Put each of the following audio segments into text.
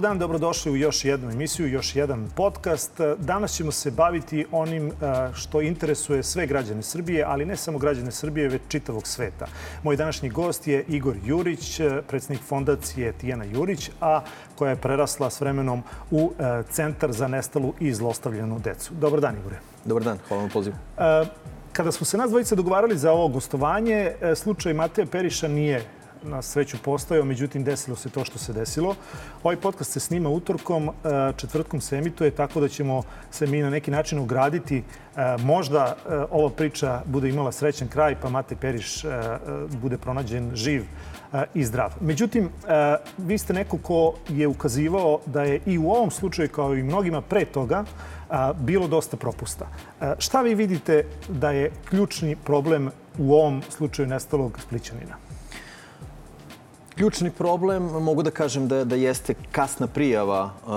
Dobar dan, dobrodošli u još jednu emisiju, još jedan podcast. Danas ćemo se baviti onim e, što interesuje sve građane Srbije, ali ne samo građane Srbije, već čitavog sveta. Moj današnji gost je Igor Jurić, e, predsednik fondacije Tijana Jurić, a koja je prerasla s vremenom u e, Centar za nestalu i zlostavljenu decu. Dobar dan, Igore. Dobar dan, hvala vam pozivu. Kada smo se nas dvojice dogovarali za ovo gostovanje, slučaj Mateja Periša nije na sreću postojao, međutim desilo se to što se desilo. Ovaj podcast se snima utorkom, e, četvrtkom se emituje, tako da ćemo se mi na neki način ugraditi. E, možda e, ova priča bude imala srećan kraj, pa Mate Periš bude pronađen živ i zdrav. Međutim, vi ste neko ko je ukazivao da je i u ovom slučaju, kao i mnogima pre toga, bilo dosta propusta. Šta vi vidite da je ključni problem u ovom slučaju nestalog Splićanina? Ključni problem mogu da kažem da, da jeste kasna prijava uh,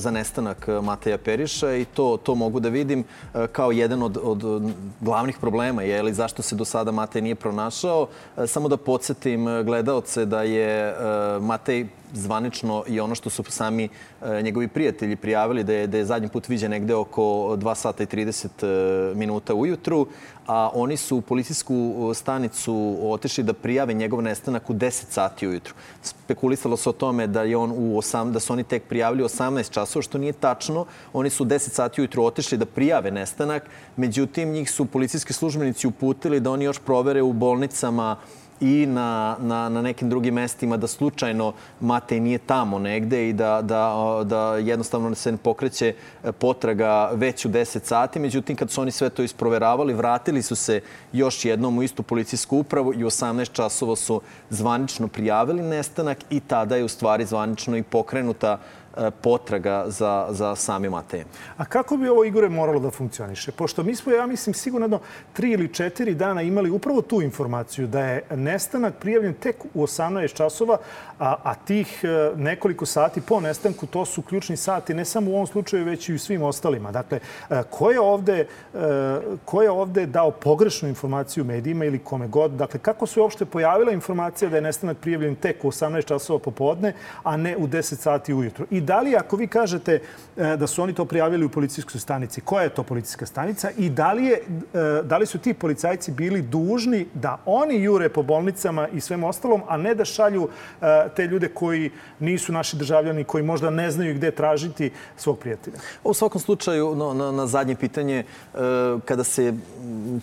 za nestanak Mateja Periša i to, to mogu da vidim uh, kao jedan od, od glavnih problema, je li zašto se do sada Matej nije pronašao. Uh, samo da podsjetim gledaoce da je uh, Matej zvanično i ono što su sami e, njegovi prijatelji prijavili da je, da je zadnji put viđen negde oko 2 sata i 30 e, minuta ujutru, a oni su u policijsku stanicu otešli da prijave njegov nestanak u 10 sati ujutru. Spekulisalo se o tome da je on u 8, da su oni tek prijavili 18 časova, što nije tačno. Oni su u 10 sati ujutru otešli da prijave nestanak, međutim njih su policijski službenici uputili da oni još provere u bolnicama i na, na, na nekim drugim mestima da slučajno Matej nije tamo negde i da, da, da jednostavno se ne pokreće potraga već u 10 sati. Međutim, kad su oni sve to isproveravali, vratili su se još jednom u istu policijsku upravu i u 18 časova su zvanično prijavili nestanak i tada je u stvari zvanično i pokrenuta E, potraga za, za sami Matejem. A kako bi ovo, Igore, moralo da funkcioniše? Pošto mi smo, ja mislim, sigurno tri ili četiri dana imali upravo tu informaciju da je nestanak prijavljen tek u 18 časova, a, a tih e, nekoliko sati po nestanku to su ključni sati ne samo u ovom slučaju, već i u svim ostalima. Dakle, e, ko je ovde, ko je ovde dao pogrešnu informaciju medijima ili kome god? Dakle, kako se uopšte pojavila informacija da je nestanak prijavljen tek u 18 časova popodne, a ne u 10 sati ujutru? I da li, ako vi kažete e, da su oni to prijavili u policijskoj stanici, koja je to policijska stanica i da li, je, e, da li su ti policajci bili dužni da oni jure po bolnicama i svem ostalom, a ne da šalju e, te ljude koji nisu naši državljani, koji možda ne znaju gde tražiti svog prijatelja? U svakom slučaju, no, na, na zadnje pitanje, kada se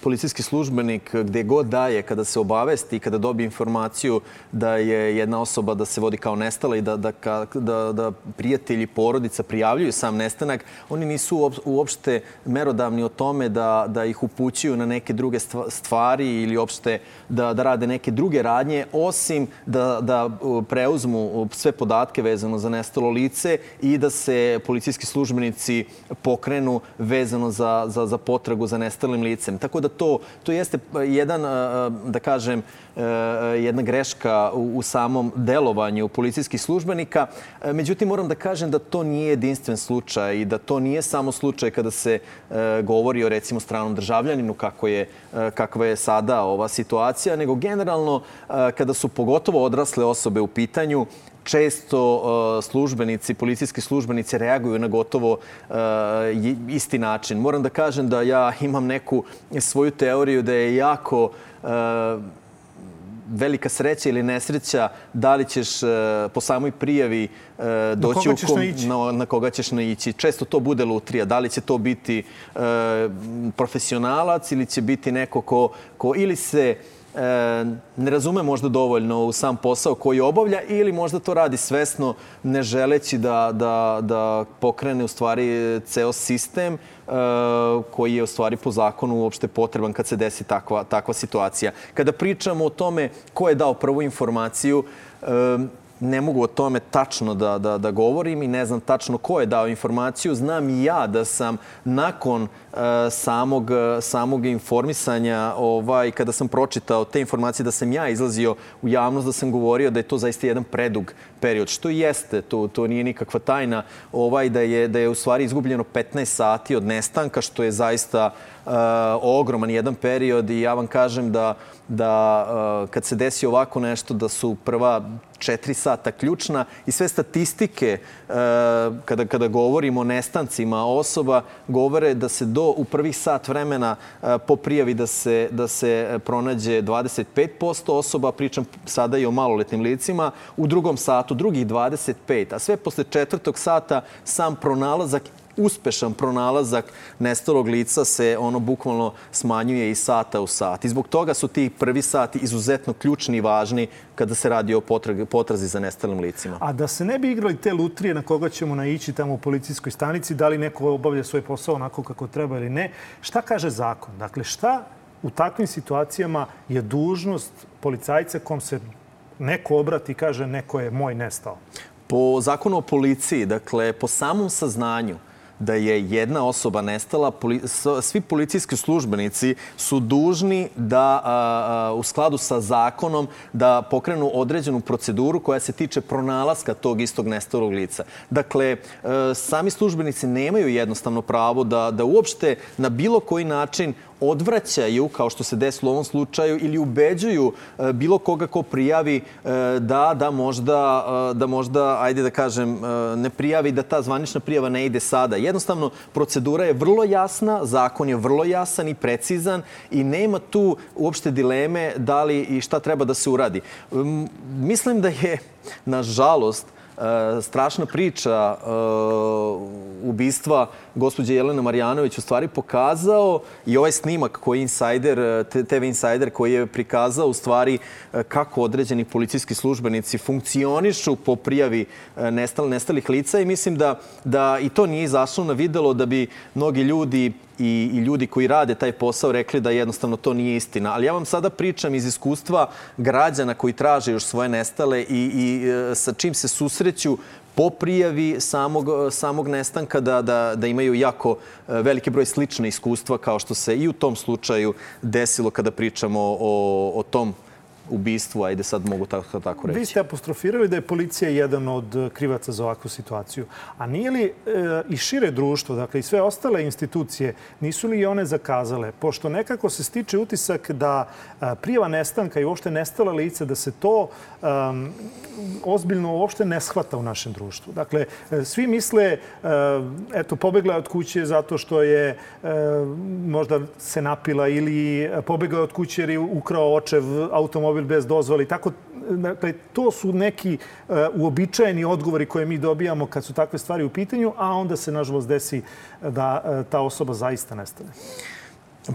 policijski službenik gde god daje, kada se obavesti, kada dobije informaciju da je jedna osoba da se vodi kao nestala i da, da, da, da prijatelji, porodica prijavljuju sam nestanak, oni nisu uopšte merodavni o tome da, da ih upućuju na neke druge stvari ili uopšte da, da rade neke druge radnje, osim da, da preuzmu sve podatke vezano za nestalo lice i da se policijski službenici pokrenu vezano za, za, za potragu za nestalim licem. Tako da to, to jeste jedan, da kažem, jedna greška u, u samom delovanju policijskih službenika. Međutim, moram da kažem da to nije jedinstven slučaj i da to nije samo slučaj kada se e, govori o recimo stranom državljaninu kako je, e, kakva je sada ova situacija, nego generalno e, kada su pogotovo odrasle osobe u pitanju, često uh, službenici, policijski službenici reaguju na gotovo uh, isti način. Moram da kažem da ja imam neku svoju teoriju da je jako uh, velika sreća ili nesreća da li ćeš uh, po samoj prijavi uh, doći na koga, u na, na koga ćeš naići. Često to bude lutrija. Da li će to biti uh, profesionalac ili će biti neko ko, ko ili se uh, E, ne razume možda dovoljno u sam posao koji obavlja ili možda to radi svesno ne želeći da, da, da pokrene u stvari ceo sistem e, koji je u stvari po zakonu uopšte potreban kad se desi takva, takva situacija. Kada pričamo o tome ko je dao prvu informaciju, e, ne mogu o tome tačno da, da, da govorim i ne znam tačno ko je dao informaciju. Znam i ja da sam nakon uh, samog, samog informisanja, ovaj, kada sam pročitao te informacije, da sam ja izlazio u javnost, da sam govorio da je to zaista jedan predug period. Što i jeste, to, to nije nikakva tajna, ovaj, da, je, da je u stvari izgubljeno 15 sati od nestanka, što je zaista ogroman jedan period i ja vam kažem da da uh, kad se desi ovako nešto da su prva četiri sata ključna i sve statistike uh, kada, kada govorimo o nestancima osoba govore da se do u prvih sat vremena po prijavi da se, da se pronađe 25% osoba, pričam sada i o maloletnim licima, u drugom satu drugih 25, a sve posle četvrtog sata sam pronalazak uspešan pronalazak nestalog lica se ono bukvalno smanjuje iz sata u sat. I zbog toga su ti prvi sati izuzetno ključni i važni kada se radi o potrazi za nestalim licima. A da se ne bi igrali te lutrije na koga ćemo naići tamo u policijskoj stanici, da li neko obavlja svoj posao onako kako treba ili ne, šta kaže zakon? Dakle, šta u takvim situacijama je dužnost policajca kom se neko obrati i kaže neko je moj nestao? Po zakonu o policiji, dakle, po samom saznanju, da je jedna osoba nestala, svi policijski službenici su dužni da u skladu sa zakonom da pokrenu određenu proceduru koja se tiče pronalaska tog istog nestalog lica. Dakle, e, sami službenici nemaju jednostavno pravo da, da uopšte na bilo koji način odvraćaju, kao što se desilo u ovom slučaju, ili ubeđuju e, bilo koga ko prijavi e, da, da možda, e, da možda, ajde da kažem, ne prijavi da ta zvanična prijava ne ide sada. Jednostavno, procedura je vrlo jasna, zakon je vrlo jasan i precizan i nema tu uopšte dileme da li i šta treba da se uradi. Mislim da je, nažalost, strašna priča ubistva gospođe Jelena Marjanović u stvari pokazao i ovaj snimak koji je Insider, TV Insider koji je prikazao u stvari kako određeni policijski službenici funkcionišu po prijavi nestal, nestalih lica i mislim da, da i to nije izašlo na videlo da bi mnogi ljudi i, i ljudi koji rade taj posao rekli da jednostavno to nije istina. Ali ja vam sada pričam iz iskustva građana koji traže još svoje nestale i, i e, sa čim se susreću po prijavi samog, samog nestanka da, da, da imaju jako e, veliki broj slične iskustva kao što se i u tom slučaju desilo kada pričamo o, o tom ubistvu, ajde sad mogu tako, tako reći. Vi ste apostrofirali da je policija jedan od krivaca za ovakvu situaciju. A nije li e, i šire društvo, dakle i sve ostale institucije, nisu li i one zakazale? Pošto nekako se stiče utisak da a, prijava nestanka i uopšte nestala lica, da se to um, ozbiljno uopšte ne shvata u našem društvu. Dakle, e, svi misle, e, eto, pobegla od kuće zato što je e, možda se napila ili pobegla od kuće jer je ukrao očev automobil bez dozvoli. Tako, dakle, to su neki uobičajeni odgovori koje mi dobijamo kad su takve stvari u pitanju, a onda se, nažalost, desi da ta osoba zaista nestane.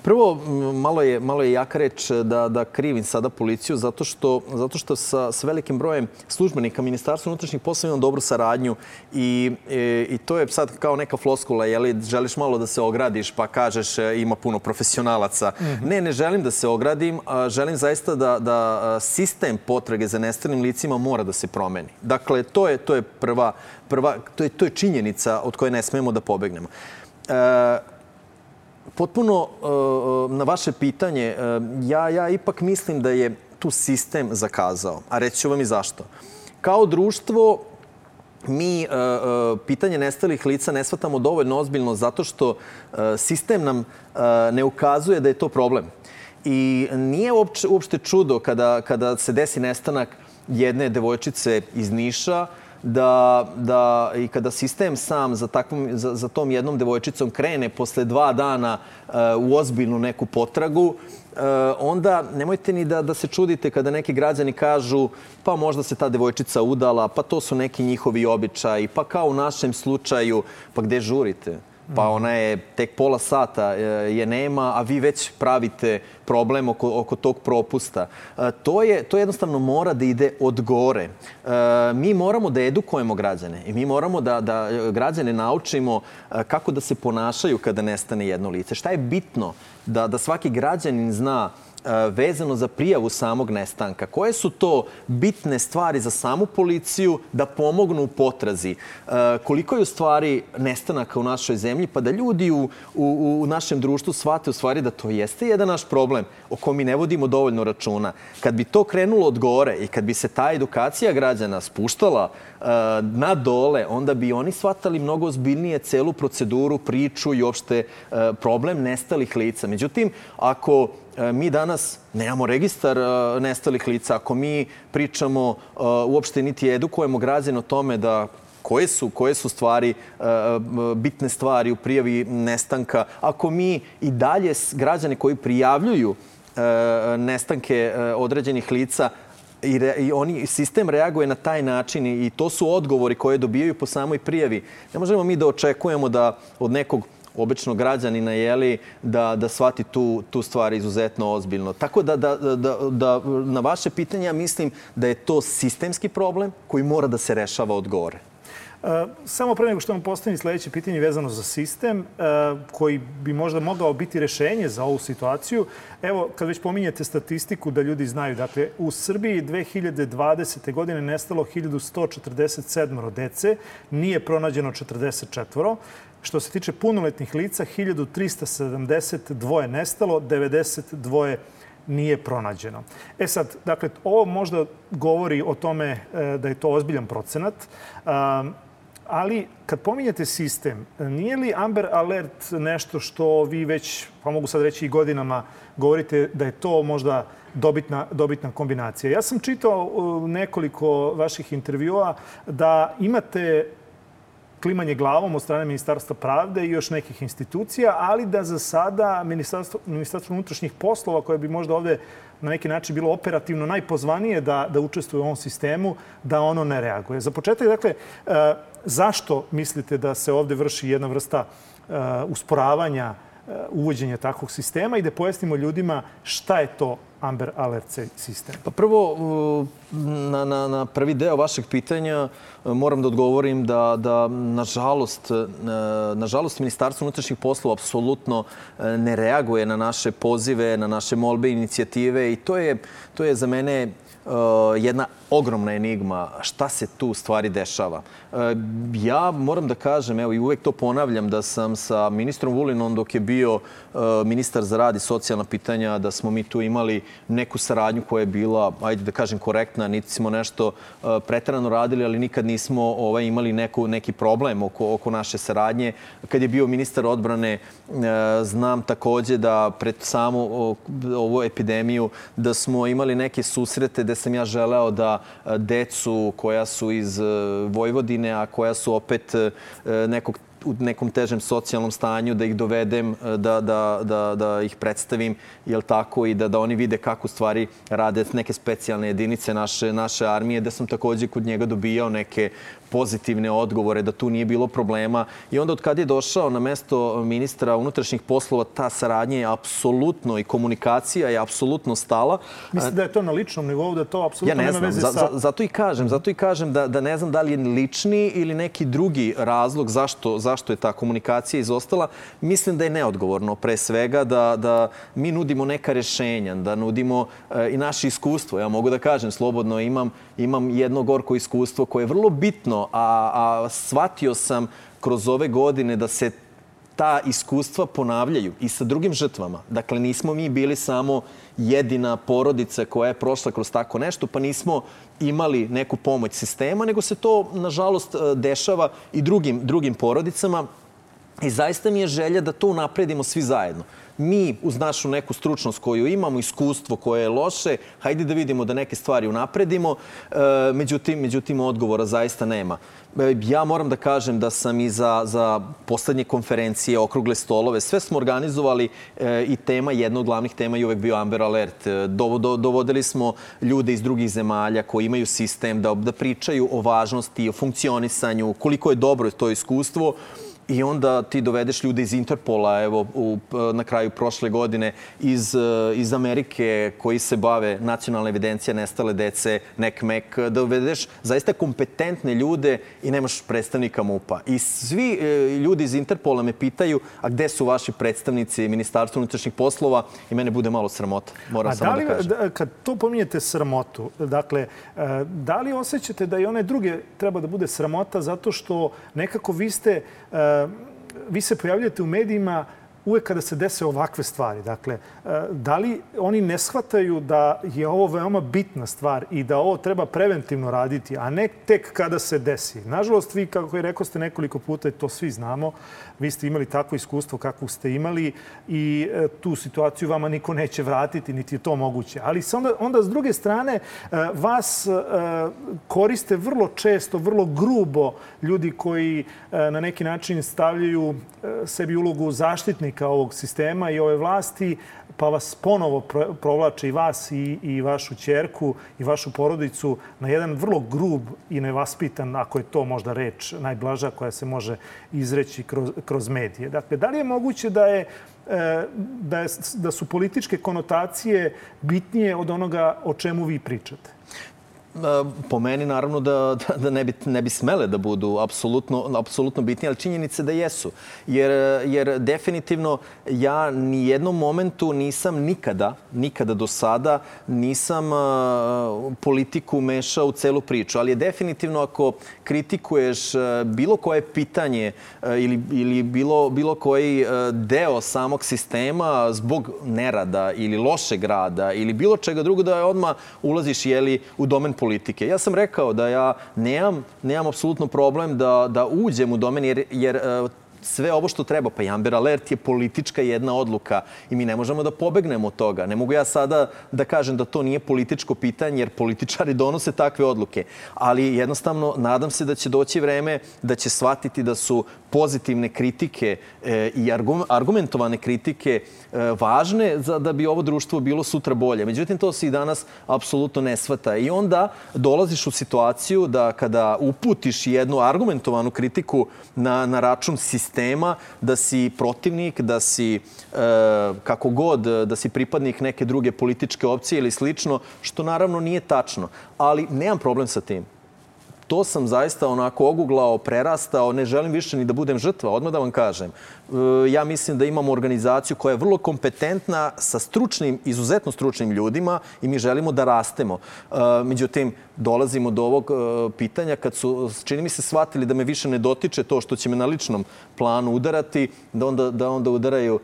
Prvo, malo je, malo je jaka reč da, da krivim sada policiju zato što, zato što sa, sa velikim brojem službenika Ministarstva unutrašnjih poslova imam dobru saradnju i, i, i to je sad kao neka floskula, jeli, želiš malo da se ogradiš pa kažeš e, ima puno profesionalaca. Mm -hmm. Ne, ne želim da se ogradim, želim zaista da, da sistem potrage za nestalim licima mora da se promeni. Dakle, to je, to je prva, prva to je, to je činjenica od koje ne smemo da pobegnemo. E, potpuno uh, na vaše pitanje, uh, ja, ja ipak mislim da je tu sistem zakazao. A reći ću vam i zašto. Kao društvo, mi pitanje nestalih lica ne shvatamo dovoljno ozbiljno zato što sistem nam ne ukazuje da je to problem. I nije uopšte, uopšte čudo kada, kada se desi nestanak jedne devojčice iz Niša, da, da i kada sistem sam za, takvom, za, za tom jednom devojčicom krene posle dva dana uh, u ozbiljnu neku potragu, uh, onda nemojte ni da, da se čudite kada neki građani kažu pa možda se ta devojčica udala, pa to su neki njihovi običaji, pa kao u našem slučaju, pa gde žurite? Pa ona je tek pola sata e, je nema, a vi već pravite problem oko, oko tog propusta. E, to, je, to jednostavno mora da ide od gore. E, mi moramo da edukujemo građane i mi moramo da, da građane naučimo kako da se ponašaju kada nestane jedno lice. Šta je bitno da, da svaki građanin zna vezano za prijavu samog nestanka. Koje su to bitne stvari za samu policiju da pomognu u potrazi? Koliko je u stvari nestanaka u našoj zemlji pa da ljudi u, u, u našem društvu shvate u stvari da to jeste jedan naš problem o kom mi ne vodimo dovoljno računa. Kad bi to krenulo od gore i kad bi se ta edukacija građana spuštala na dole, onda bi oni shvatali mnogo ozbiljnije celu proceduru, priču i uopšte problem nestalih lica. Međutim, ako E, mi danas nemamo registar e, nestalih lica. Ako mi pričamo, e, uopšte niti edukujemo građane o tome da koje su, koje su stvari, bitne stvari u prijavi nestanka. Ako mi i dalje građane koji prijavljuju nestanke određenih lica i, re, i oni sistem reaguje na taj način i to su odgovori koje dobijaju po samoj prijavi. Ne možemo mi da očekujemo da od nekog običnog građanina jeli, da, da shvati tu, tu stvar izuzetno ozbiljno. Tako da, da, da, da na vaše pitanje ja mislim da je to sistemski problem koji mora da se rešava od gore. Samo pre nego što vam postavim sledeće pitanje vezano za sistem, e, koji bi možda mogao biti rešenje za ovu situaciju. Evo, kad već pominjete statistiku da ljudi znaju, dakle, u Srbiji 2020. godine nestalo 1147 dece, nije pronađeno 44. Što se tiče punoletnih lica, 1372 je nestalo, 92 nije pronađeno. E sad, dakle, ovo možda govori o tome e, da je to ozbiljan procenat, ali kad pominjete sistem, nije li Amber Alert nešto što vi već, pa mogu sad reći i godinama, govorite da je to možda dobitna, dobitna kombinacija? Ja sam čitao nekoliko vaših intervjua da imate klimanje glavom od strane Ministarstva pravde i još nekih institucija, ali da za sada Ministarstvo, Ministarstvo unutrašnjih poslova, koje bi možda ovde na neki način bilo operativno najpozvanije da, da učestvuje u ovom sistemu, da ono ne reaguje. Za početak, dakle, e, zašto mislite da se ovde vrši jedna vrsta e, usporavanja e, uvođenja takvog sistema i da pojasnimo ljudima šta je to Amber Alert sistem? Pa prvo, na, na, na prvi deo vašeg pitanja moram da odgovorim da, da nažalost, nažalost, Ministarstvo unutrašnjih poslova apsolutno ne reaguje na naše pozive, na naše molbe, inicijative i to je, to je za mene jedna ogromna enigma šta se tu stvari dešava. E, ja moram da kažem, evo i uvek to ponavljam, da sam sa ministrom Vulinom dok je bio e, ministar za rad i socijalna pitanja, da smo mi tu imali neku saradnju koja je bila, ajde da kažem, korektna, niti smo nešto pretrano radili, ali nikad nismo ovaj, imali neku, neki problem oko, oko naše saradnje. Kad je bio ministar odbrane, znam takođe da pred samu ovu epidemiju da smo imali neke susrete gde sam ja želeo da decu koja su iz e, Vojvodine, a koja su opet e, nekog u nekom težem socijalnom stanju, da ih dovedem, e, da, da, da, da ih predstavim, jel tako, i da, da oni vide kako stvari rade neke specijalne jedinice naše, naše armije, da sam takođe kod njega dobijao neke pozitivne odgovore, da tu nije bilo problema. I onda od kad je došao na mesto ministra unutrašnjih poslova, ta saradnja je apsolutno i komunikacija je apsolutno stala. Mislim da je to na ličnom nivou, da to apsolutno ja nema veze sa... Za, zato i kažem, zato i kažem da, da ne znam da li je lični ili neki drugi razlog zašto, zašto je ta komunikacija izostala. Mislim da je neodgovorno pre svega da, da mi nudimo neka rešenja, da nudimo e, i naše iskustvo. Ja mogu da kažem slobodno, imam, imam jedno gorko iskustvo koje je vrlo bitno a, a shvatio sam kroz ove godine da se ta iskustva ponavljaju i sa drugim žrtvama. Dakle, nismo mi bili samo jedina porodica koja je prošla kroz tako nešto, pa nismo imali neku pomoć sistema, nego se to, nažalost, dešava i drugim, drugim porodicama. I zaista mi je želja da to unapredimo svi zajedno mi uz našu neku stručnost koju imamo, iskustvo koje je loše, hajde da vidimo da neke stvari unapredimo, e, međutim, međutim odgovora zaista nema. E, ja moram da kažem da sam i za, za poslednje konferencije, okrugle stolove, sve smo organizovali e, i tema, jedna od glavnih tema je uvek bio Amber Alert. dovodili smo ljude iz drugih zemalja koji imaju sistem da, da pričaju o važnosti, o funkcionisanju, koliko je dobro to iskustvo i onda ti dovedeš ljude iz Interpola, evo u, na kraju prošle godine, iz, iz Amerike koji se bave nacionalna evidencija nestale dece, NECMEC, dovedeš zaista kompetentne ljude i nemaš predstavnika MUPA. I svi e, ljudi iz Interpola me pitaju, a gde su vaši predstavnici Ministarstva unutrašnjih poslova i mene bude malo sramota, moram a samo da, li, da kažem. Da, kad to pominjete sramotu, dakle, e, da li osjećate da i one druge treba da bude sramota zato što nekako vi ste, e, vi se pojavljate u medijima uvek kada se dese ovakve stvari. Dakle, e, da li oni ne shvataju da je ovo veoma bitna stvar i da ovo treba preventivno raditi, a ne tek kada se desi? Nažalost, vi, kako je rekao ste nekoliko puta, to svi znamo, vi ste imali takvo iskustvo kako ste imali i e, tu situaciju vama niko neće vratiti, niti je to moguće. Ali onda, onda s druge strane, e, vas koriste vrlo često, vrlo grubo ljudi koji na neki način stavljaju sebi ulogu zaštitnika predstavnika ovog sistema i ove vlasti, pa vas ponovo provlače i vas i, i vašu čerku i vašu porodicu na jedan vrlo grub i nevaspitan, ako je to možda reč najblaža koja se može izreći kroz, kroz medije. Dakle, da li je moguće da je e, da, je, da su političke konotacije bitnije od onoga o čemu vi pričate? Po meni naravno da, da, da ne, bi, ne bi smele da budu apsolutno, apsolutno bitni, ali činjenice da jesu. Jer, jer definitivno ja ni jednom momentu nisam nikada, nikada do sada nisam politiku mešao u celu priču. Ali je definitivno ako kritikuješ bilo koje pitanje ili, ili bilo, bilo koji deo samog sistema zbog nerada ili lošeg rada ili bilo čega drugo da odmah ulaziš jeli, u domen politike. Ja sam rekao da ja nemam, nemam apsolutno problem da, da uđem u domen, jer, jer e, sve ovo što treba, pa i Amber Alert je politička jedna odluka i mi ne možemo da pobegnemo od toga. Ne mogu ja sada da kažem da to nije političko pitanje, jer političari donose takve odluke. Ali jednostavno nadam se da će doći vreme da će shvatiti da su pozitivne kritike e, i argumentovane kritike e, važne za da bi ovo društvo bilo sutra bolje. Međutim, to se i danas apsolutno ne svata. I onda dolaziš u situaciju da kada uputiš jednu argumentovanu kritiku na, na račun sistema, da si protivnik, da si e, kako god, da si pripadnik neke druge političke opcije ili slično, što naravno nije tačno. Ali nemam problem sa tim to sam zaista onako oguglao, prerastao, ne želim više ni da budem žrtva, odmah da vam kažem. E, ja mislim da imamo organizaciju koja je vrlo kompetentna sa stručnim, izuzetno stručnim ljudima i mi želimo da rastemo. E, međutim, dolazimo do ovog e, pitanja kad su, čini mi se, shvatili da me više ne dotiče to što će me na ličnom planu udarati, da onda, da onda udaraju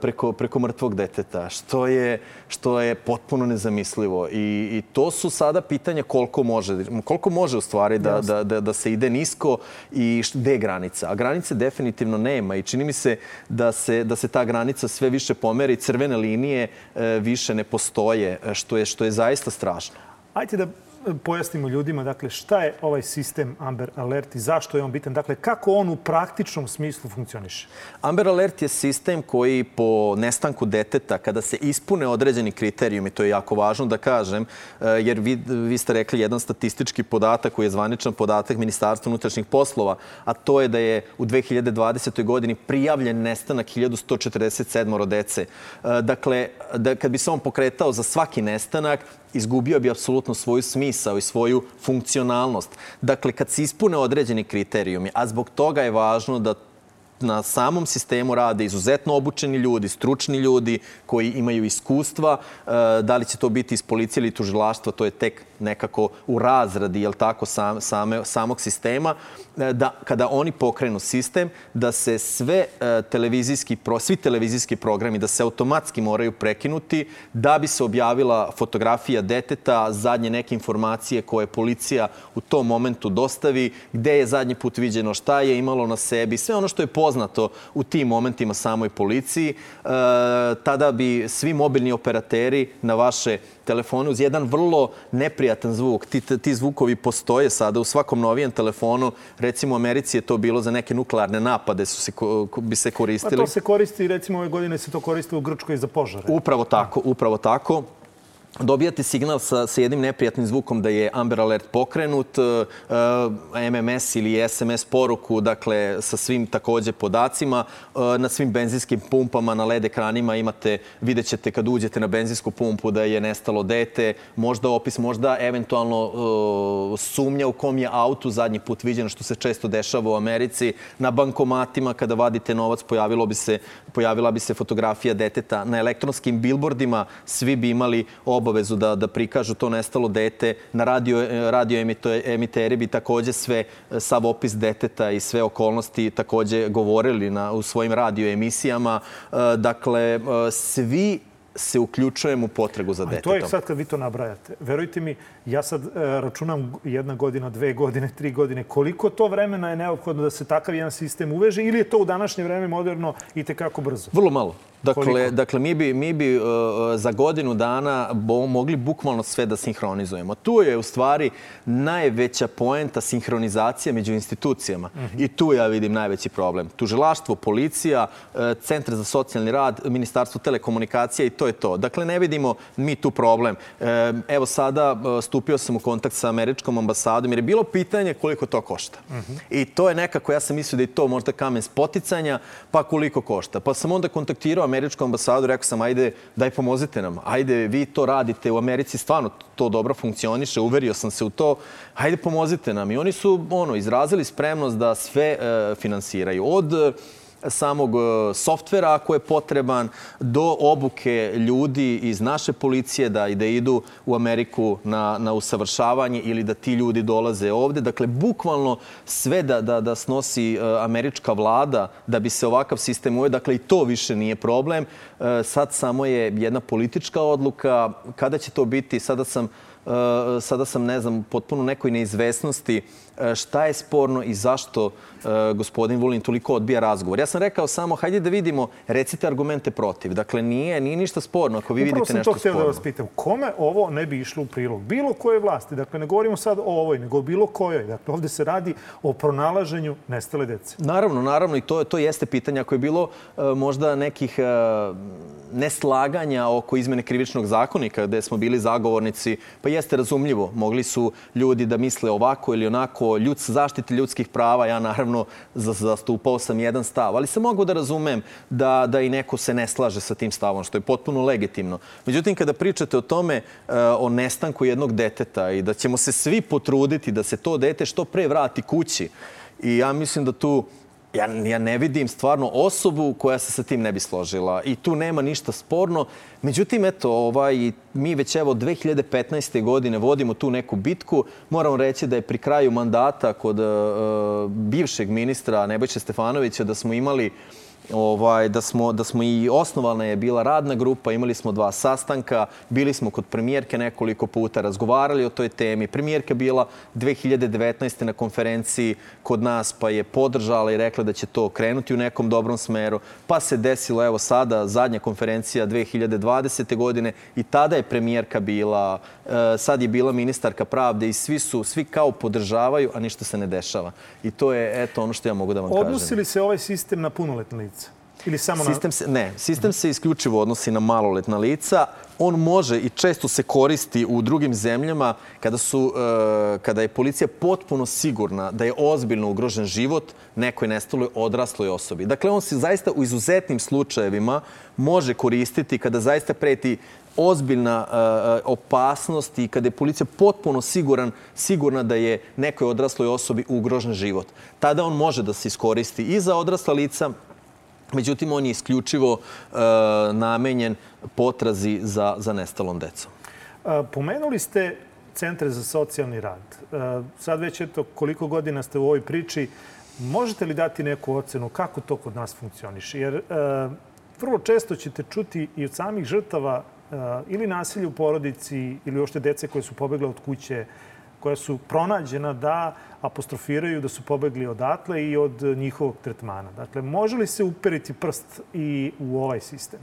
preko, preko mrtvog deteta, što je, što je potpuno nezamislivo. I, I to su sada pitanja koliko može, koliko može u stvari da, da, da, da se ide nisko i gde je granica. A granice definitivno nema i čini mi se da se, da se ta granica sve više pomeri, crvene linije e, više ne postoje, što je, što je zaista strašno. Ajde da pojasnimo ljudima dakle, šta je ovaj sistem Amber Alert i zašto je on bitan. Dakle, kako on u praktičnom smislu funkcioniše? Amber Alert je sistem koji po nestanku deteta, kada se ispune određeni kriterijumi, to je jako važno da kažem, eh, jer vi, vi ste rekli jedan statistički podatak koji je zvaničan podatak Ministarstva unutrašnjih poslova, a to je da je u 2020. godini prijavljen nestanak 1147 dece. Eh, dakle, da, kad bi se on pokretao za svaki nestanak, izgubio bi apsolutno svoju smisao i svoju funkcionalnost. Dakle, kad se ispune određeni kriterijumi, a zbog toga je važno da na samom sistemu rade izuzetno obučeni ljudi, stručni ljudi koji imaju iskustva. E, da li će to biti iz policije ili tužilaštva, to je tek nekako u razradi, jel tako, sam, same, samog sistema. E, da kada oni pokrenu sistem, da se sve e, televizijski, svi televizijski programi, da se automatski moraju prekinuti, da bi se objavila fotografija deteta, zadnje neke informacije koje policija u tom momentu dostavi, gde je zadnji put viđeno, šta je imalo na sebi, sve ono što je poznato u tim momentima samoj policiji, e, tada bi svi mobilni operateri na vaše telefone uz jedan vrlo neprijatan zvuk. Ti, ti zvukovi postoje sada u svakom novijem telefonu. Recimo u Americi je to bilo za neke nuklearne napade su se, bi se koristili. Pa to se koristi, recimo ove godine se to koristi u Grčkoj za požare. Upravo tako, upravo tako. Dobijate signal sa, sa jednim neprijatnim zvukom da je Amber Alert pokrenut, uh, MMS ili SMS poruku, dakle, sa svim takođe podacima. Uh, na svim benzinskim pumpama, na LED ekranima imate, vidjet ćete kad uđete na benzinsku pumpu da je nestalo dete, možda opis, možda eventualno sumnja u kom je autu zadnji put viđeno, što se često dešava u Americi. Na bankomatima, kada vadite novac, pojavilo bi se, pojavila bi se fotografija deteta. Na elektronskim bilbordima svi bi imali ob obavezu da, da prikažu to nestalo dete. Na radio, radio emiteri bi takođe sve, sav opis deteta i sve okolnosti takođe govorili na, u svojim radio emisijama. E, dakle, e, svi se uključujemo u potragu za detetom. To je sad kad vi to nabrajate. Verujte mi, ja sad e, računam jedna godina, dve godine, tri godine. Koliko to vremena je neophodno da se takav jedan sistem uveže ili je to u današnje vreme moderno i tekako brzo? Vrlo malo. Dakle, dakle mi bi, mi bi uh, za godinu dana bo, mogli bukvalno sve da sinhronizujemo. Tu je u stvari najveća poenta sinhronizacija među institucijama. Uh mhm. -huh. I tu ja vidim najveći problem. Tužilaštvo, policija, uh, Centar za socijalni rad, Ministarstvo telekomunikacija i to je to. Dakle, ne vidimo mi tu problem. Uh, evo sada uh, stupio sam u kontakt sa američkom ambasadom jer je bilo pitanje koliko to košta. Uh mhm. -huh. I to je nekako, ja sam mislio da je to možda kamen spoticanja, pa koliko košta. Pa sam onda kontaktirao američku ambasadu, rekao sam, ajde, daj pomozite nam. Ajde, vi to radite u Americi, stvarno to dobro funkcioniše, uverio sam se u to. Ajde, pomozite nam. I oni su ono, izrazili spremnost da sve e, finansiraju. Od samog e, softvera ako je potreban, do obuke ljudi iz naše policije da, da idu u Ameriku na, na usavršavanje ili da ti ljudi dolaze ovde. Dakle, bukvalno sve da, da, da snosi e, američka vlada da bi se ovakav sistem uveo. Dakle, i to više nije problem. E, sad samo je jedna politička odluka. Kada će to biti? Sada sam sada sam, ne znam, potpuno nekoj neizvesnosti šta je sporno i zašto E, gospodin Vulin toliko odbija razgovor. Ja sam rekao samo, hajde da vidimo, recite argumente protiv. Dakle, nije, nije ništa sporno ako vi Upravo vidite nešto sporno. Upravo sam to htio da vas pitam. Kome ovo ne bi išlo u prilog? Bilo koje vlasti. Dakle, ne govorimo sad o ovoj, nego o bilo kojoj. Dakle, ovde se radi o pronalaženju nestale dece. Naravno, naravno. I to, to jeste pitanje. Ako je bilo možda nekih neslaganja oko izmene krivičnog zakonika, gde smo bili zagovornici, pa jeste razumljivo. Mogli su ljudi da misle ovako ili onako, ljud, zaštite ljudskih prava. Ja, naravno, zastupao sam jedan stav, ali sam mogu da razumem da, da i neko se ne slaže sa tim stavom, što je potpuno legitimno. Međutim, kada pričate o tome, eh, o nestanku jednog deteta i da ćemo se svi potruditi da se to dete što pre vrati kući, i ja mislim da tu ja, ja ne vidim stvarno osobu koja se sa tim ne bi složila i tu nema ništa sporno. Međutim, eto, ovaj, mi već evo 2015. godine vodimo tu neku bitku. Moram reći da je pri kraju mandata kod uh, bivšeg ministra Nebojša Stefanovića da smo imali uh, ovaj, da, smo, da smo i osnovana je bila radna grupa, imali smo dva sastanka, bili smo kod premijerke nekoliko puta, razgovarali o toj temi. Premijerka bila 2019. na konferenciji kod nas, pa je podržala i rekla da će to krenuti u nekom dobrom smeru. Pa se desilo, evo sada, zadnja konferencija 2020. godine i tada je premijerka bila, e, sad je bila ministarka pravde i svi su, svi kao podržavaju, a ništa se ne dešava. I to je, eto, ono što ja mogu da vam kažem. Odnosi li se ovaj sistem na punoletne? Ili samo sistem se, ne, sistem se isključivo odnosi na maloletna lica. On može i često se koristi u drugim zemljama kada, su, uh, kada je policija potpuno sigurna da je ozbiljno ugrožen život nekoj nestaloj odrasloj osobi. Dakle, on se zaista u izuzetnim slučajevima može koristiti kada zaista preti ozbiljna uh, opasnost i kada je policija potpuno siguran, sigurna da je nekoj odrasloj osobi ugrožen život. Tada on može da se iskoristi i za odrasla lica, Međutim, on je isključivo uh, namenjen potrazi za, za nestalom decom. Pomenuli ste centre za socijalni rad. Sad već eto koliko godina ste u ovoj priči. Možete li dati neku ocenu kako to kod nas funkcioniše? Jer vrlo često ćete čuti i od samih žrtava ili nasilja u porodici ili ošte dece koje su pobegle od kuće, koja su pronađena da apostrofiraju da su pobegli odatle i od njihovog tretmana. Dakle, može li se uperiti prst i u ovaj sistem?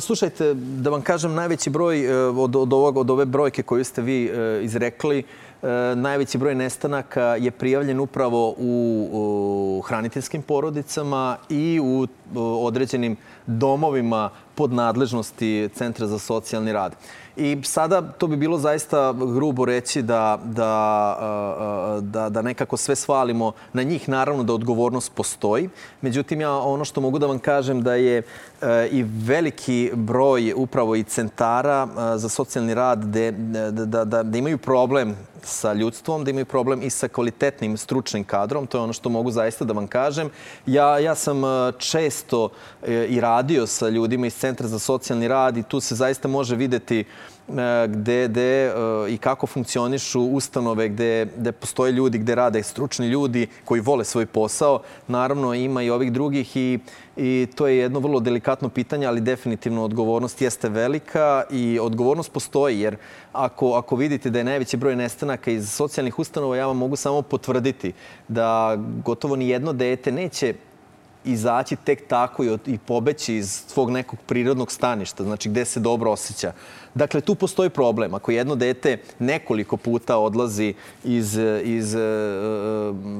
Slušajte, da vam kažem, najveći broj uh, od, od, ovog, od ove brojke koju ste vi uh, izrekli, najveći broj nestanaka je prijavljen upravo u, hraniteljskim porodicama i u određenim domovima pod nadležnosti Centra za socijalni rad. I sada to bi bilo zaista grubo reći da, da, da, da nekako sve svalimo na njih. Naravno da odgovornost postoji. Međutim, ja ono što mogu da vam kažem da je i veliki broj upravo i centara za socijalni rad da, da, da, da imaju problem sa ljudstvom, da imaju problem i sa kvalitetnim stručnim kadrom. To je ono što mogu zaista da vam kažem. Ja, ja sam često e, i radio sa ljudima iz Centra za socijalni rad i tu se zaista može videti E, gde, gde e, i kako funkcionišu ustanove gde, gde postoje ljudi, gde rade stručni ljudi koji vole svoj posao. Naravno, ima i ovih drugih i, i to je jedno vrlo delikatno pitanje, ali definitivno odgovornost jeste velika i odgovornost postoji, jer ako, ako vidite da je najveći broj nestanaka iz socijalnih ustanova, ja vam mogu samo potvrditi da gotovo ni jedno dete neće izaći tek tako i, i pobeći iz svog nekog prirodnog staništa, znači gde se dobro osjeća. Dakle, tu postoji problem. Ako jedno dete nekoliko puta odlazi iz, iz uh,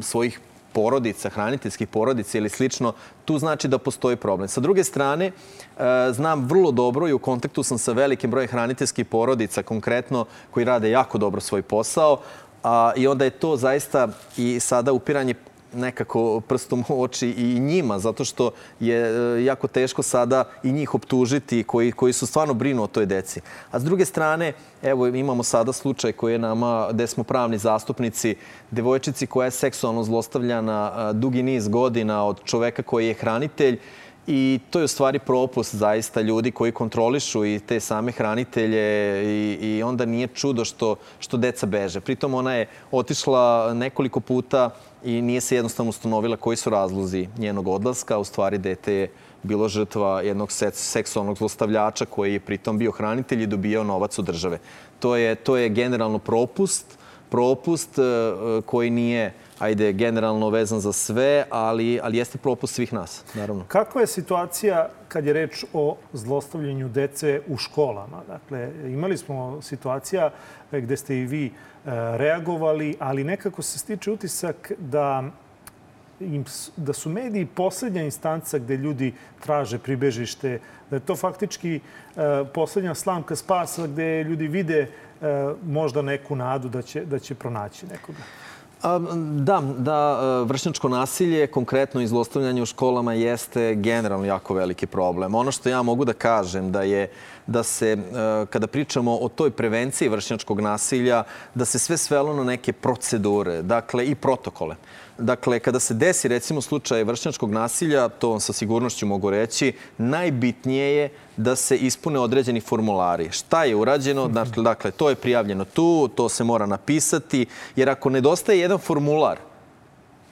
svojih porodica, hraniteljskih porodica ili slično, tu znači da postoji problem. Sa druge strane, znam vrlo dobro i u kontaktu sam sa velikim brojem hraniteljskih porodica, konkretno, koji rade jako dobro svoj posao, a, i onda je to zaista i sada upiranje nekako prstom u oči i njima, zato što je e, jako teško sada i njih optužiti koji, koji su stvarno brinu o toj deci. A s druge strane, evo imamo sada slučaj koji je nama, gde smo pravni zastupnici, devojčici koja je seksualno zlostavljana e, dugi niz godina od čoveka koji je hranitelj I to je u stvari propust zaista ljudi koji kontrolišu i te same hranitelje i, i onda nije čudo što, što deca beže. Pritom ona je otišla nekoliko puta i nije se jednostavno ustanovila koji su razlozi njenog odlaska. U stvari, dete je bilo žrtva jednog seksualnog zlostavljača koji je pritom bio hranitelj i dobijao novac od države. To je, to je generalno propust, propust e, koji nije ajde, generalno vezan za sve, ali, ali jeste propust svih nas, naravno. Kakva je situacija kad je reč o zlostavljanju dece u školama? Dakle, imali smo situacija gde ste i vi E, reagovali, ali nekako se stiče utisak da im, da su mediji poslednja instanca gde ljudi traže pribežište, da je to faktički e, poslednja slamka spasa gde ljudi vide e, možda neku nadu da će, da će pronaći nekoga. Da, da, vršnjačko nasilje, konkretno izlostavljanje u školama, jeste generalno jako veliki problem. Ono što ja mogu da kažem da je da se, kada pričamo o toj prevenciji vršnjačkog nasilja, da se sve svelo na neke procedure, dakle i protokole. Dakle, kada se desi recimo slučaj vršnjačkog nasilja, to vam sa sigurnošću mogu reći, najbitnije je da se ispune određeni formulari. Šta je urađeno? Dakle, dakle, to je prijavljeno tu, to se mora napisati, jer ako nedostaje jedan formular,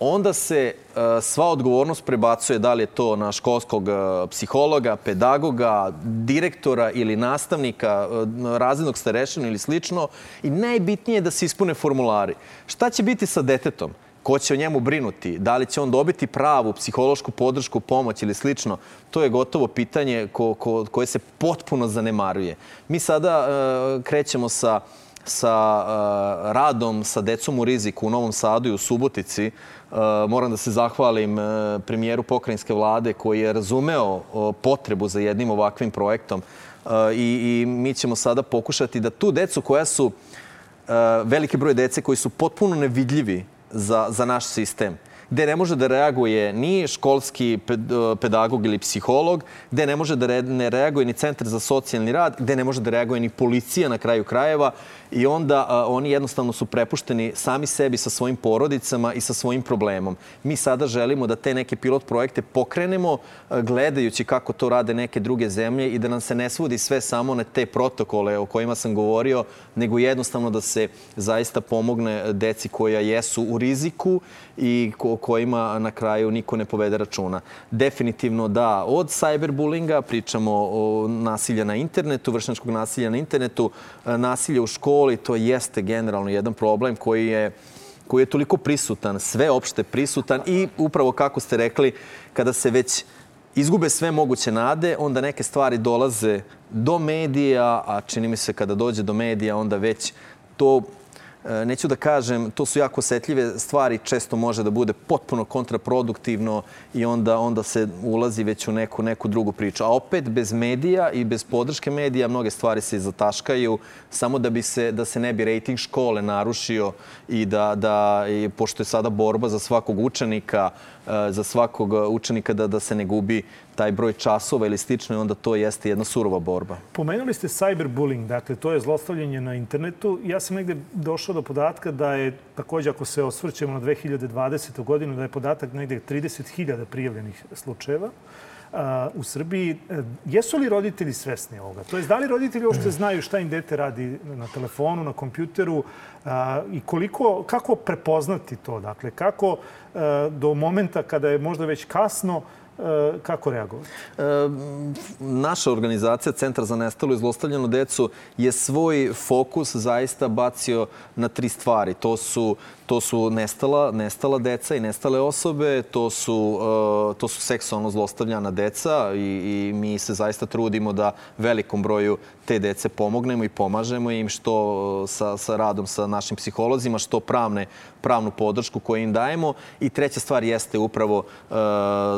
onda se uh, sva odgovornost prebacuje da li je to na školskog uh, psihologa, pedagoga, direktora ili nastavnika, uh, razrednog starešina ili slično. I najbitnije je da se ispune formulari. Šta će biti sa detetom? Ko će o njemu brinuti, da li će on dobiti pravu psihološku podršku, pomoć ili slično, to je gotovo pitanje ko, ko, koje se potpuno zanemaruje. Mi sada uh, krećemo sa sa uh, radom sa decom u riziku u Novom Sadu i u Subotici. Uh, moram da se zahvalim uh, premijeru pokrajinske vlade koji je razumeo potrebu za jednim ovakvim projektom i, i mi ćemo sada pokušati da tu decu koja su veliki broj dece koji su potpuno nevidljivi za, za naš sistem gde ne može da reaguje ni školski pedagog ili psiholog, gde ne može da ne reaguje ni centar za socijalni rad, gde ne može da reaguje ni policija na kraju krajeva i onda a, oni jednostavno su prepušteni sami sebi sa svojim porodicama i sa svojim problemom. Mi sada želimo da te neke pilot projekte pokrenemo a, gledajući kako to rade neke druge zemlje i da nam se ne svodi sve samo na te protokole o kojima sam govorio, nego jednostavno da se zaista pomogne deci koja jesu u riziku i ko, kojima na kraju niko ne povede računa. Definitivno da, od cyberbullinga pričamo o nasilja na internetu, vršnačkog nasilja na internetu, nasilja u školi, to jeste generalno jedan problem koji je koji je toliko prisutan, sveopšte prisutan i upravo kako ste rekli, kada se već izgube sve moguće nade, onda neke stvari dolaze do medija, a čini mi se kada dođe do medija, onda već to e, neću da kažem, to su jako osetljive stvari, često može da bude potpuno kontraproduktivno i onda, onda se ulazi već u neku, neku drugu priču. A opet, bez medija i bez podrške medija, mnoge stvari se zataškaju, samo da, bi se, da se ne bi rejting škole narušio i da, da i, pošto je sada borba za svakog učenika, e, za svakog učenika da, da se ne gubi taj broj časova ili slično i onda to jeste jedna surova borba. Pomenuli ste cyberbullying, dakle to je zlostavljanje na internetu. Ja sam negde došao do podatka da je, takođe ako se osvrćemo na 2020. godinu, da je podatak negde 30.000 prijavljenih slučajeva u Srbiji. E, jesu li roditelji svesni ovoga? To je, da li roditelji uopšte znaju šta im dete radi na telefonu, na kompjuteru i koliko, kako prepoznati to? Dakle, kako e, do momenta kada je možda već kasno kako reagovati? E, naša organizacija, Centar za nestalu i zlostavljenu decu, je svoj fokus zaista bacio na tri stvari. To su To su nestala, nestala deca i nestale osobe, to su, uh, to su seksualno zlostavljana deca i, i mi se zaista trudimo da velikom broju te dece pomognemo i pomažemo im što uh, sa, sa radom sa našim psiholozima, što pravne, pravnu podršku koju im dajemo. I treća stvar jeste upravo uh,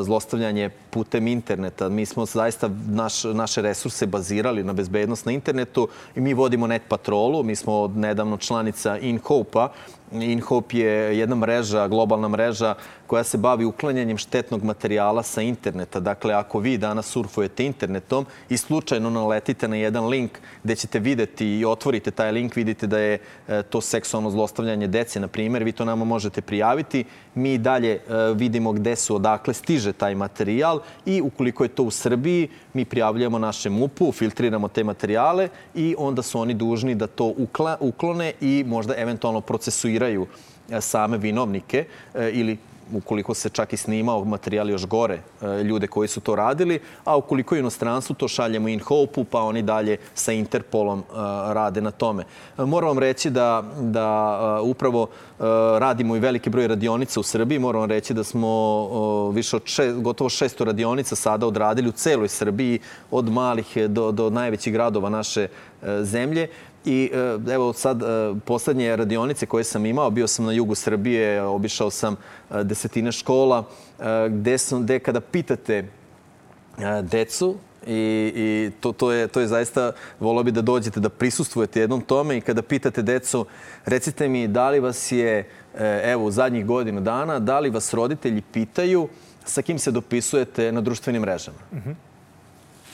zlostavljanje putem interneta. Mi smo zaista naš, naše resurse bazirali na bezbednost na internetu i mi vodimo net patrolu. Mi smo nedavno članica InHope-a InHope je jedna mreža, globalna mreža koja se bavi uklanjanjem štetnog materijala sa interneta. Dakle, ako vi danas surfujete internetom i slučajno naletite na jedan link gde ćete videti i otvorite taj link, vidite da je e, to seksualno zlostavljanje dece, na primjer, vi to nama možete prijaviti. Mi dalje e, vidimo gde su, odakle stiže taj materijal i ukoliko je to u Srbiji, mi prijavljamo našem MUP-u, filtriramo te materijale i onda su oni dužni da to uklone i možda eventualno procesuiraju e, same vinovnike ili ukoliko se čak i snimao materijal još gore, e, ljude koji su to radili, a ukoliko je inostranstvu to šaljemo in hope pa oni dalje sa Interpolom e, rade na tome. E, moram vam reći da, da upravo radimo i veliki broj radionica u Srbiji. Moram vam reći da smo više od šest, gotovo 600 radionica sada odradili u celoj Srbiji, od malih do, do najvećih gradova naše zemlje. I e, evo sad e, poslednje radionice koje sam imao, bio sam na jugu Srbije, obišao sam e, desetine škola, gde, sam, gde kada pitate decu, I, i to, to, je, to je zaista, volao bi da dođete, da prisustvujete jednom tome i kada pitate decu, recite mi da li vas je, evo, u zadnjih godinu dana, da li vas roditelji pitaju sa kim se dopisujete na društvenim mrežama? Mm -hmm.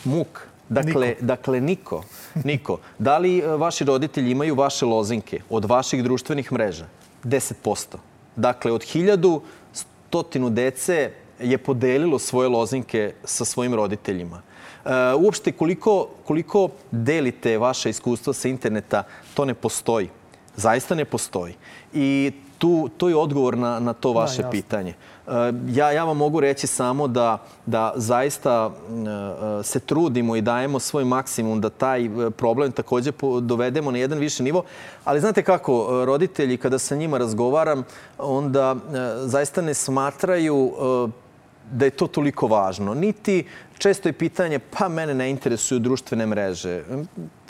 Muk. Dakle, niko. dakle, niko. Niko. Da li e, vaši roditelji imaju vaše lozinke od vaših društvenih mreža? 10%. Dakle, od hiljadu stotinu dece je podelilo svoje lozinke sa svojim roditeljima. Uh, uopšte, koliko, koliko delite vaše iskustva sa interneta, to ne postoji. Zaista ne postoji. I tu, to je odgovor na, na to da, vaše da, pitanje. Uh, ja, ja vam mogu reći samo da, da zaista uh, se trudimo i dajemo svoj maksimum da taj problem takođe dovedemo na jedan viši nivo. Ali znate kako, roditelji, kada sa njima razgovaram, onda zaista ne smatraju da je to toliko važno. Niti često je pitanje, pa mene ne interesuju društvene mreže.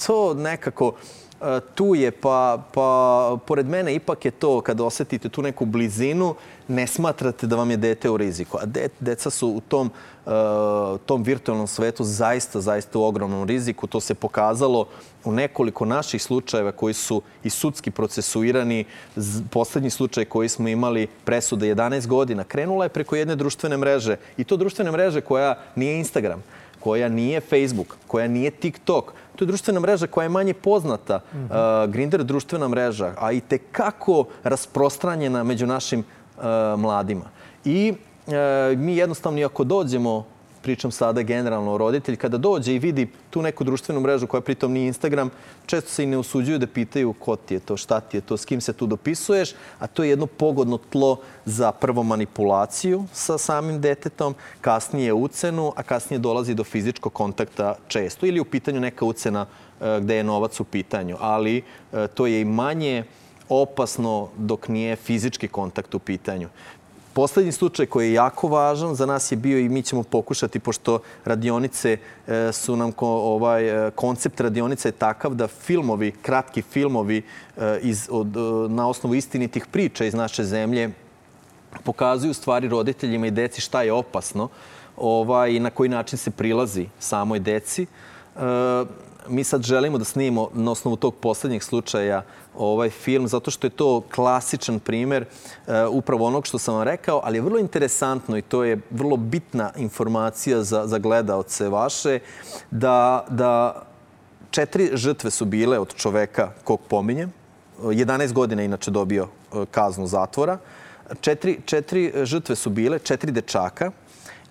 To nekako E, tu je, pa, pa pored mene ipak je to, kada osetite tu neku blizinu, ne smatrate da vam je dete u riziku. A de, deca su u tom, uh, tom virtualnom svetu zaista, zaista u ogromnom riziku. To se pokazalo u nekoliko naših slučajeva koji su i sudski procesuirani. Poslednji slučaj koji smo imali presuda 11 godina krenula je preko jedne društvene mreže. I to društvene mreže koja nije Instagram koja nije Facebook, koja nije TikTok. To je društvena mreža koja je manje poznata. Mm -hmm. uh, Grindr društvena mreža, a i tekako rasprostranjena među našim uh, mladima. I uh, mi jednostavno, ako dođemo pričam sada generalno roditelj, kada dođe i vidi tu neku društvenu mrežu koja pritom nije Instagram, često se i ne usuđuju da pitaju ko ti je to, šta ti je to, s kim se tu dopisuješ, a to je jedno pogodno tlo za prvo manipulaciju sa samim detetom, kasnije ucenu, a kasnije dolazi do fizičkog kontakta često ili u pitanju neka ucena e, gde je novac u pitanju, ali e, to je i manje opasno dok nije fizički kontakt u pitanju. Poslednji slučaj koji je jako važan za nas je bio i mi ćemo pokušati, pošto radionice e, su nam ovaj, e, koncept radionica je takav da filmovi, kratki filmovi e, iz, od, na osnovu istinitih priča iz naše zemlje pokazuju stvari roditeljima i deci šta je opasno ovaj, i na koji način se prilazi samoj deci. Mi sad želimo da snimimo na osnovu tog poslednjeg slučaja ovaj film, zato što je to klasičan primer uh, upravo onog što sam vam rekao, ali je vrlo interesantno i to je vrlo bitna informacija za, za gledaoce vaše, da, da četiri žrtve su bile od čoveka kog pominjem. 11 godina inače dobio uh, kaznu zatvora. Četiri, četiri žrtve su bile, četiri dečaka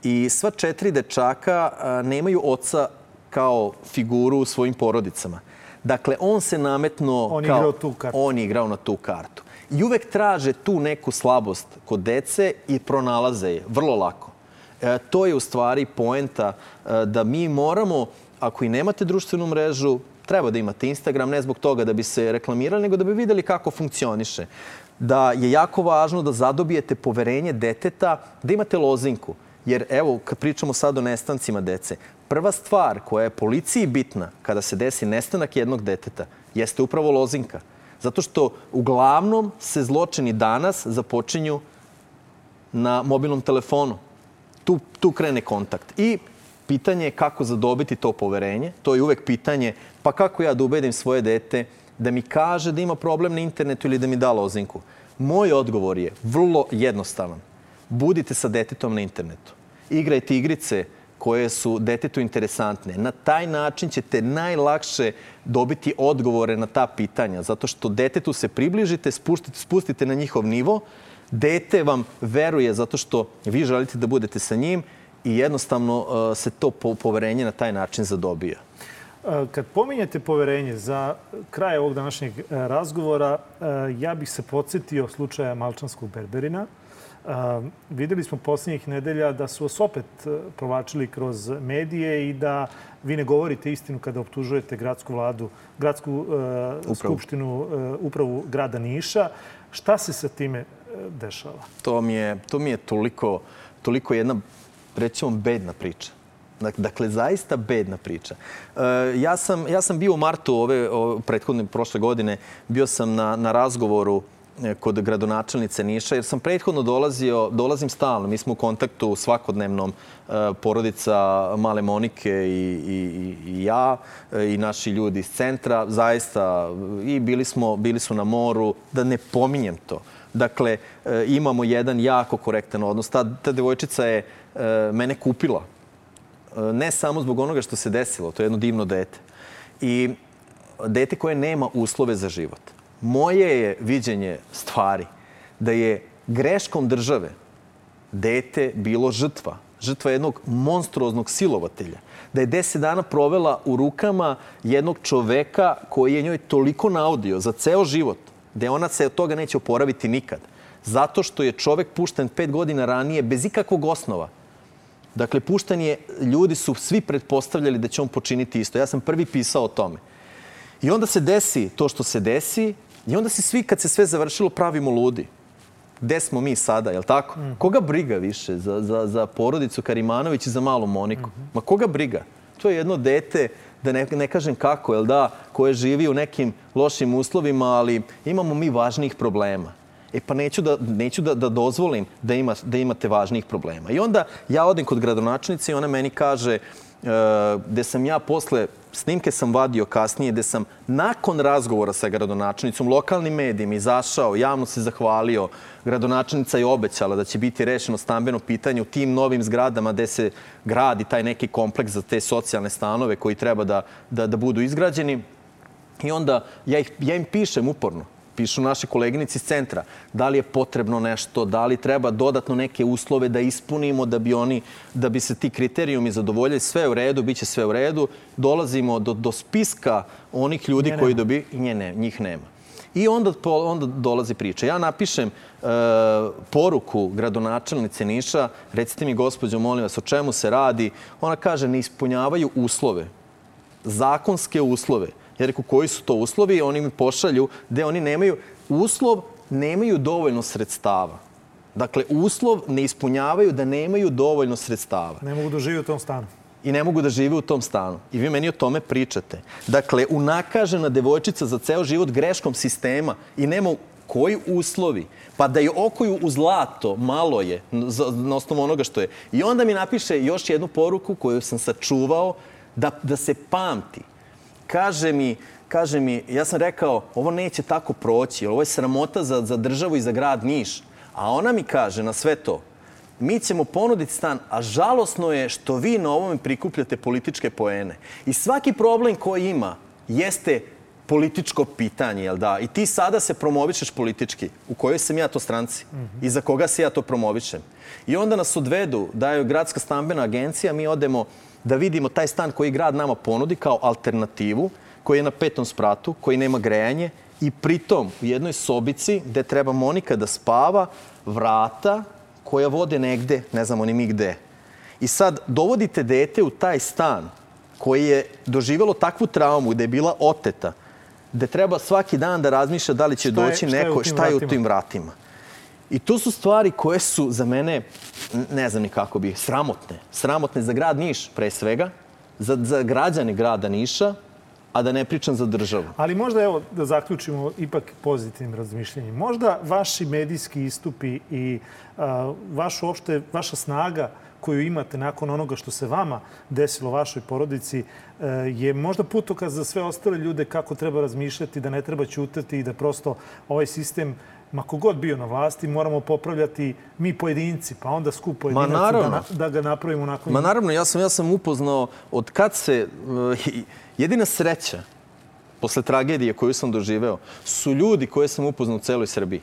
i sva četiri dečaka uh, nemaju oca kao figuru u svojim porodicama. Dakle, on se nametno on kao... Igrao tu kartu. On je igrao na tu kartu. I uvek traže tu neku slabost kod dece i pronalaze je vrlo lako. E, to je u stvari poenta e, da mi moramo, ako i nemate društvenu mrežu, treba da imate Instagram, ne zbog toga da bi se reklamirali, nego da bi videli kako funkcioniše. Da je jako važno da zadobijete poverenje deteta, da imate lozinku. Jer evo, kad pričamo sad o nestancima dece, prva stvar koja je policiji bitna kada se desi nestanak jednog deteta jeste upravo lozinka. Zato što uglavnom se zločini danas započinju na mobilnom telefonu. Tu, tu krene kontakt. I pitanje je kako zadobiti to poverenje. To je uvek pitanje, pa kako ja da ubedim svoje dete da mi kaže da ima problem na internetu ili da mi da lozinku. Moj odgovor je vrlo jednostavan. Budite sa detetom na internetu. Igrajte igrice koje su detetu interesantne. Na taj način ćete najlakše dobiti odgovore na ta pitanja, zato što detetu se približite, spustite, spustite na njihov nivo, dete vam veruje zato što vi želite da budete sa njim i jednostavno uh, se to poverenje na taj način zadobija. Uh, kad pominjete poverenje za kraj ovog današnjeg uh, razgovora, ja bih se podsjetio slučaja Malčanskog Berberina, videli smo posljednjih nedelja da su vas opet e, provlačili kroz medije i da vi ne govorite istinu kada optužujete gradsku vladu, gradsku uh, upravu. skupštinu, uh, upravu grada Niša. Šta se sa time dešava? To mi je, to mi je toliko, toliko jedna, rećemo, bedna priča. Dakle, zaista bedna priča. ja, sam, ja sam bio u martu ove, ove prethodne prošle godine, bio sam na, na razgovoru kod gradonačelnice Niša, jer sam prethodno dolazio, dolazim stalno. Mi smo u kontaktu svakodnevnom e, porodica Male Monike i, i, i ja e, i naši ljudi iz centra. Zaista, i bili smo, bili su na moru, da ne pominjem to. Dakle, imamo jedan jako korektan odnos. Ta, ta devojčica je mene kupila. Ne samo zbog onoga što se desilo, to je jedno divno dete. I dete koje nema uslove za život moje je viđenje stvari da je greškom države dete bilo žrtva, žrtva jednog monstruoznog silovatelja, da je deset dana provela u rukama jednog čoveka koji je njoj toliko naudio za ceo život, da ona se od toga neće oporaviti nikad. Zato što je čovek pušten pet godina ranije bez ikakvog osnova. Dakle, pušten je, ljudi su svi pretpostavljali da će on počiniti isto. Ja sam prvi pisao o tome. I onda se desi to što se desi I onda se svi, kad se sve završilo, pravimo ludi. Gde smo mi sada, je li tako? Mm. Koga briga više za, za, za porodicu Karimanović i za malu Moniku? Mm -hmm. Ma koga briga? To je jedno dete, da ne, ne kažem kako, jel da, koje živi u nekim lošim uslovima, ali imamo mi važnijih problema. E pa neću da, neću da, da dozvolim da, ima, da imate važnijih problema. I onda ja odem kod gradonačnice i ona meni kaže, uh, gde sam ja posle snimke sam vadio kasnije gde sam nakon razgovora sa gradonačnicom, lokalnim medijima izašao, javno se zahvalio. Gradonačnica je obećala da će biti rešeno stambeno pitanje u tim novim zgradama gde se gradi taj neki kompleks za te socijalne stanove koji treba da, da, da budu izgrađeni. I onda ja, ih, ja im pišem uporno pišu naše koleginici iz centra, da li je potrebno nešto, da li treba dodatno neke uslove da ispunimo da bi oni, da bi se ti kriterijumi zadovoljili, sve u redu, bit će sve u redu. Dolazimo do, do spiska onih ljudi Nje koji dobi, nje ne, njih nema. I onda, onda dolazi priča. Ja napišem e, poruku gradonačelnice Niša, recite mi, gospođo, molim vas, o čemu se radi? Ona kaže, ne ispunjavaju uslove, zakonske uslove Ja rekao, koji su to uslovi? Oni mi pošalju gde oni nemaju uslov, nemaju dovoljno sredstava. Dakle, uslov ne ispunjavaju da nemaju dovoljno sredstava Ne mogu da žive u tom stanu. i ne mogu da žive u tom stanu. I vi meni o tome pričate. Dakle, unakažena devojčica za ceo život greškom sistema i nema koji uslovi, pa da je okoju u zlato, malo je, na osnovu onoga što je. I onda mi napiše još jednu poruku koju sam sačuvao, da, da se pamti. Kaže mi, kaže mi, ja sam rekao, ovo neće tako proći, ovo je sramota za, za državu i za grad Niš. A ona mi kaže na sve to, mi ćemo ponuditi stan, a žalosno je što vi na ovome prikupljate političke poene. I svaki problem koji ima jeste političko pitanje, jel da? I ti sada se promovišeš politički. U kojoj sam ja to stranci? I za koga se ja to promovišem? I onda nas odvedu, daju gradska stambena agencija, mi odemo da vidimo taj stan koji grad nama ponudi kao alternativu, koji je na petom spratu, koji nema grejanje i pritom u jednoj sobici gde treba Monika da spava, vrata koja vode negde, ne znamo ni mi gde. I sad dovodite dete u taj stan koji je doživelo takvu traumu gde je bila oteta, gde treba svaki dan da razmišlja da li će Šta je- doći neko, šta je u tim vratima. I to su stvari koje su za mene, ne znam ni kako bi, sramotne. Sramotne za grad Niš pre svega, za, za građane grada Niša, a da ne pričam za državu. Ali možda, evo, da zaključimo ipak pozitivnim razmišljanjem. Možda vaši medijski istupi i a, vaš uopšte, vaša snaga koju imate nakon onoga što se vama desilo vašoj porodici e, je možda putokaz za sve ostale ljude kako treba razmišljati, da ne treba ćutati i da prosto ovaj sistem ma kogod bio na vlasti, moramo popravljati mi pojedinci, pa onda skup pojedinaca da, naravno. da ga napravimo onako Ma naravno, ja sam, ja sam upoznao od kad se... uh, jedina sreća posle tragedije koju sam doživeo su ljudi koje sam upoznao u celoj Srbiji.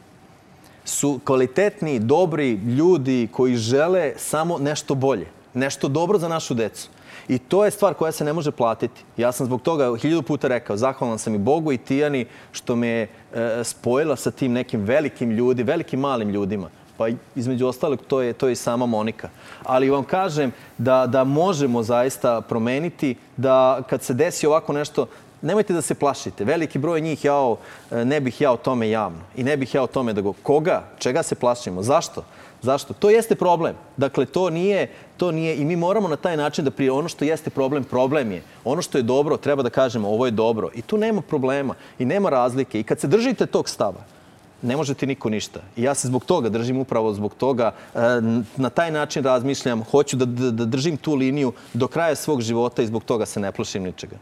Su kvalitetni, dobri ljudi koji žele samo nešto bolje. Nešto dobro za našu decu. I to je stvar koja se ne može platiti. Ja sam zbog toga hiljadu puta rekao, zahvalan sam i Bogu i Tijani što me e, spojila sa tim nekim velikim ljudi, velikim malim ljudima. Pa između ostalog to je, to je i sama Monika. Ali vam kažem da, da možemo zaista promeniti da kad se desi ovako nešto, nemojte da se plašite. Veliki broj njih ja e, ne bih ja o tome javno. I ne bih ja o tome da go... Koga? Čega se plašimo? Zašto? Zašto? To jeste problem. Dakle, to nije, to nije i mi moramo na taj način da prije ono što jeste problem, problem je. Ono što je dobro, treba da kažemo ovo je dobro. I tu nema problema i nema razlike. I kad se držite tog stava, ne može ti niko ništa. I ja se zbog toga držim upravo zbog toga. e, Na taj način razmišljam, hoću da, da, da držim tu liniju do kraja svog života i zbog toga se ne plašim ničega.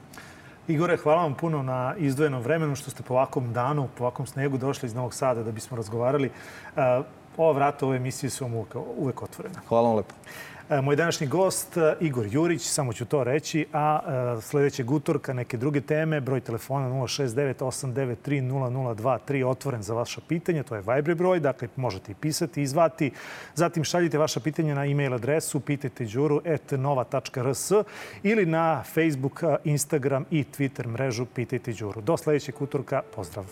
Igore, hvala vam puno na izdvojenom vremenu što ste po ovakvom danu, po ovakvom snegu došli iz Novog Sada da bismo razgovarali. E, Ova vrata ove emisije su vam uvek, uvek otvorena. Hvala vam lepo. E, Moj današnji gost, e, Igor Jurić, samo ću to reći, a e, sledećeg utorka neke druge teme, broj telefona 069-893-0023, otvoren za vaša pitanja, to je Viber broj, dakle možete i pisati i zvati. Zatim šaljite vaša pitanja na e-mail adresu pitajteđuru.nova.rs ili na Facebook, Instagram i Twitter mrežu Pitajte Đuru. Do sledećeg utorka, pozdrav!